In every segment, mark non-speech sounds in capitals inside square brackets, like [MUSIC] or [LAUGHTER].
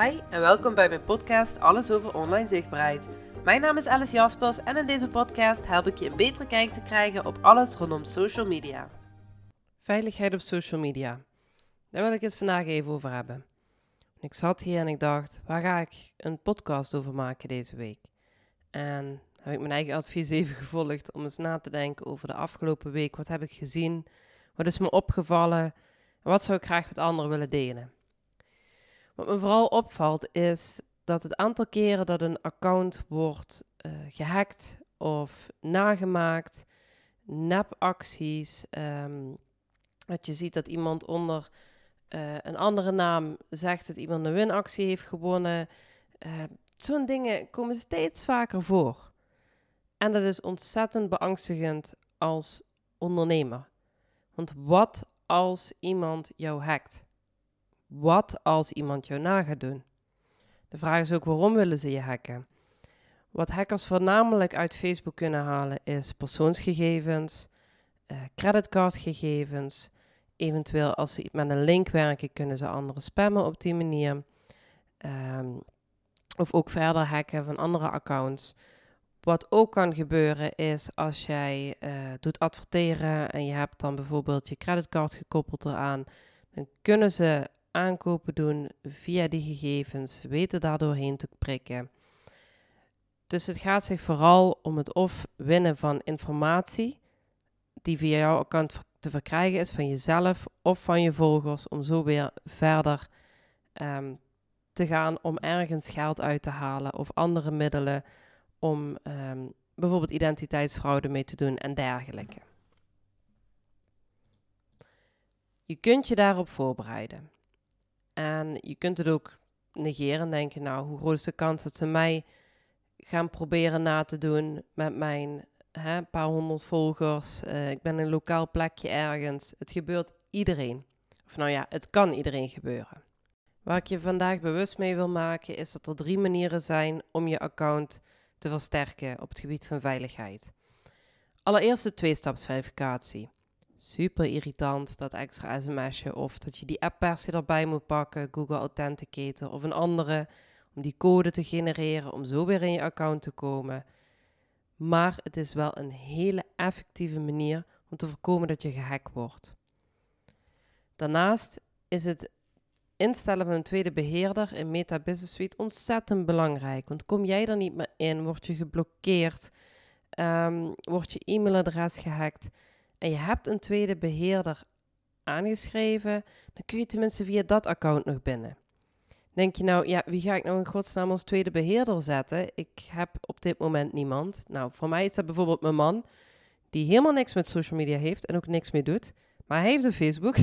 Hi en welkom bij mijn podcast Alles over online zichtbaarheid. Mijn naam is Alice Jaspers en in deze podcast help ik je een betere kijk te krijgen op alles rondom social media. Veiligheid op social media. Daar wil ik het vandaag even over hebben. Ik zat hier en ik dacht, waar ga ik een podcast over maken deze week? En heb ik mijn eigen advies even gevolgd om eens na te denken over de afgelopen week. Wat heb ik gezien? Wat is me opgevallen? Wat zou ik graag met anderen willen delen? Wat me vooral opvalt is dat het aantal keren dat een account wordt uh, gehackt of nagemaakt, nepacties, um, dat je ziet dat iemand onder uh, een andere naam zegt dat iemand een winactie heeft gewonnen. Uh, Zo'n dingen komen steeds vaker voor. En dat is ontzettend beangstigend als ondernemer. Want wat als iemand jou hackt? Wat als iemand jou na gaat doen? De vraag is ook waarom willen ze je hacken? Wat hackers voornamelijk uit Facebook kunnen halen is persoonsgegevens, uh, creditcardgegevens. Eventueel als ze met een link werken, kunnen ze anderen spammen op die manier. Um, of ook verder hacken van andere accounts. Wat ook kan gebeuren is als jij uh, doet adverteren en je hebt dan bijvoorbeeld je creditcard gekoppeld eraan, dan kunnen ze aankopen doen via die gegevens, weten daar doorheen te prikken. Dus het gaat zich vooral om het of winnen van informatie die via jouw account te verkrijgen is van jezelf of van je volgers, om zo weer verder um, te gaan om ergens geld uit te halen of andere middelen om um, bijvoorbeeld identiteitsfraude mee te doen en dergelijke. Je kunt je daarop voorbereiden. En je kunt het ook negeren en denken, nou, hoe groot is de kans dat ze mij gaan proberen na te doen met mijn hè, paar honderd volgers. Uh, ik ben een lokaal plekje ergens. Het gebeurt iedereen. Of nou ja, het kan iedereen gebeuren. Waar ik je vandaag bewust mee wil maken, is dat er drie manieren zijn om je account te versterken op het gebied van veiligheid. Allereerst de tweestapsverificatie. Super irritant, dat extra sms'je of dat je die app per se erbij moet pakken, Google Authenticator of een andere, om die code te genereren, om zo weer in je account te komen. Maar het is wel een hele effectieve manier om te voorkomen dat je gehackt wordt. Daarnaast is het instellen van een tweede beheerder in Meta Business Suite ontzettend belangrijk. Want kom jij er niet meer in, word je geblokkeerd, um, wordt je e-mailadres gehackt en je hebt een tweede beheerder aangeschreven, dan kun je tenminste via dat account nog binnen. Denk je nou, ja, wie ga ik nou in godsnaam als tweede beheerder zetten? Ik heb op dit moment niemand. Nou, voor mij is dat bijvoorbeeld mijn man, die helemaal niks met social media heeft en ook niks mee doet. Maar hij heeft een Facebook.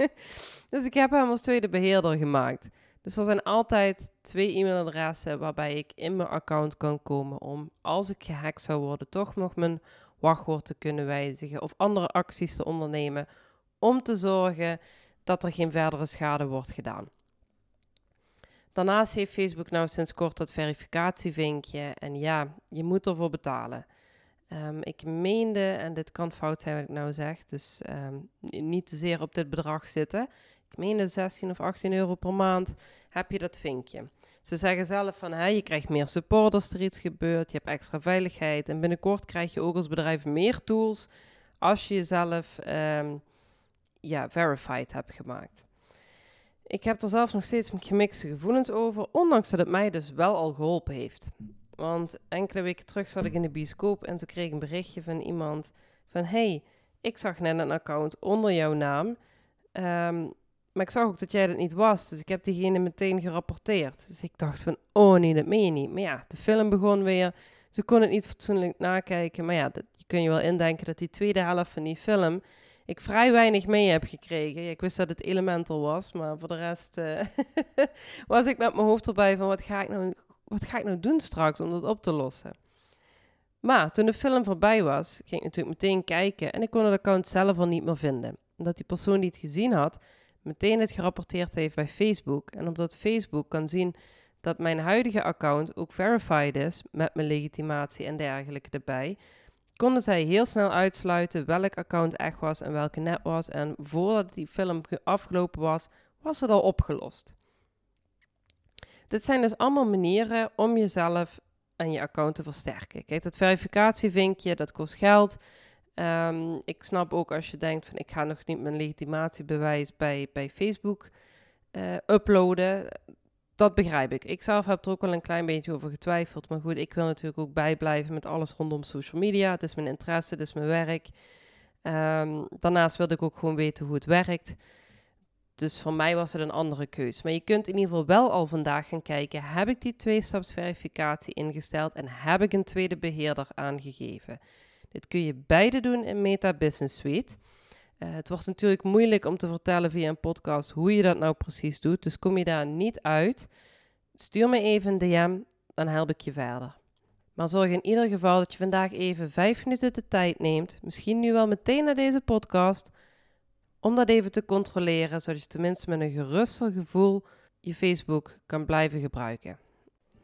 [LAUGHS] dus ik heb hem als tweede beheerder gemaakt. Dus er zijn altijd twee e-mailadressen waarbij ik in mijn account kan komen om, als ik gehackt zou worden, toch nog mijn wachtwoord te kunnen wijzigen of andere acties te ondernemen om te zorgen dat er geen verdere schade wordt gedaan. Daarnaast heeft Facebook nou sinds kort dat verificatievinkje en ja, je moet ervoor betalen. Um, ik meende, en dit kan fout zijn wat ik nou zeg, dus um, niet te zeer op dit bedrag zitten. Ik meende 16 of 18 euro per maand heb je dat vinkje. Ze zeggen zelf van, hè, je krijgt meer support als er iets gebeurt, je hebt extra veiligheid. En binnenkort krijg je ook als bedrijf meer tools als je jezelf um, ja, verified hebt gemaakt. Ik heb er zelf nog steeds gemixte gevoelens over, ondanks dat het mij dus wel al geholpen heeft. Want enkele weken terug zat ik in de bioscoop en toen kreeg ik een berichtje van iemand van... Hey, ik zag net een account onder jouw naam, um, maar ik zag ook dat jij dat niet was. Dus ik heb diegene meteen gerapporteerd. Dus ik dacht van, oh nee, dat meen je niet. Maar ja, de film begon weer. Ze kon het niet fatsoenlijk nakijken. Maar ja, dat, kun je wel indenken dat die tweede helft van die film ik vrij weinig mee heb gekregen. ik wist dat het Elemental was, maar voor de rest uh, [LAUGHS] was ik met mijn hoofd erbij van wat ga ik nou wat ga ik nou doen straks om dat op te lossen? Maar toen de film voorbij was, ging ik natuurlijk meteen kijken en ik kon het account zelf al niet meer vinden. Omdat die persoon die het gezien had, meteen het gerapporteerd heeft bij Facebook. En omdat Facebook kan zien dat mijn huidige account ook verified is met mijn legitimatie en dergelijke erbij, konden zij heel snel uitsluiten welk account echt was en welke net was. En voordat die film afgelopen was, was het al opgelost. Dit zijn dus allemaal manieren om jezelf en je account te versterken. Kijk, dat verificatievinkje, dat kost geld. Ehm, ik snap ook als je denkt van ik ga nog niet mijn legitimatiebewijs bij, bij Facebook uh, uploaden. Dat begrijp ik. Ik zelf heb er ook wel een klein beetje over getwijfeld. Maar goed, ik wil natuurlijk ook bijblijven met alles rondom social media. Het is mijn interesse, het is mijn werk. Um, daarnaast wilde ik ook gewoon weten hoe het werkt. Dus voor mij was het een andere keus. Maar je kunt in ieder geval wel al vandaag gaan kijken: heb ik die twee-stapsverificatie ingesteld en heb ik een tweede beheerder aangegeven? Dit kun je beide doen in Meta Business Suite. Uh, het wordt natuurlijk moeilijk om te vertellen via een podcast hoe je dat nou precies doet. Dus kom je daar niet uit, stuur me even een DM, dan help ik je verder. Maar zorg in ieder geval dat je vandaag even vijf minuten de tijd neemt, misschien nu wel meteen naar deze podcast, om dat even te controleren, zodat je tenminste met een geruster gevoel je Facebook kan blijven gebruiken.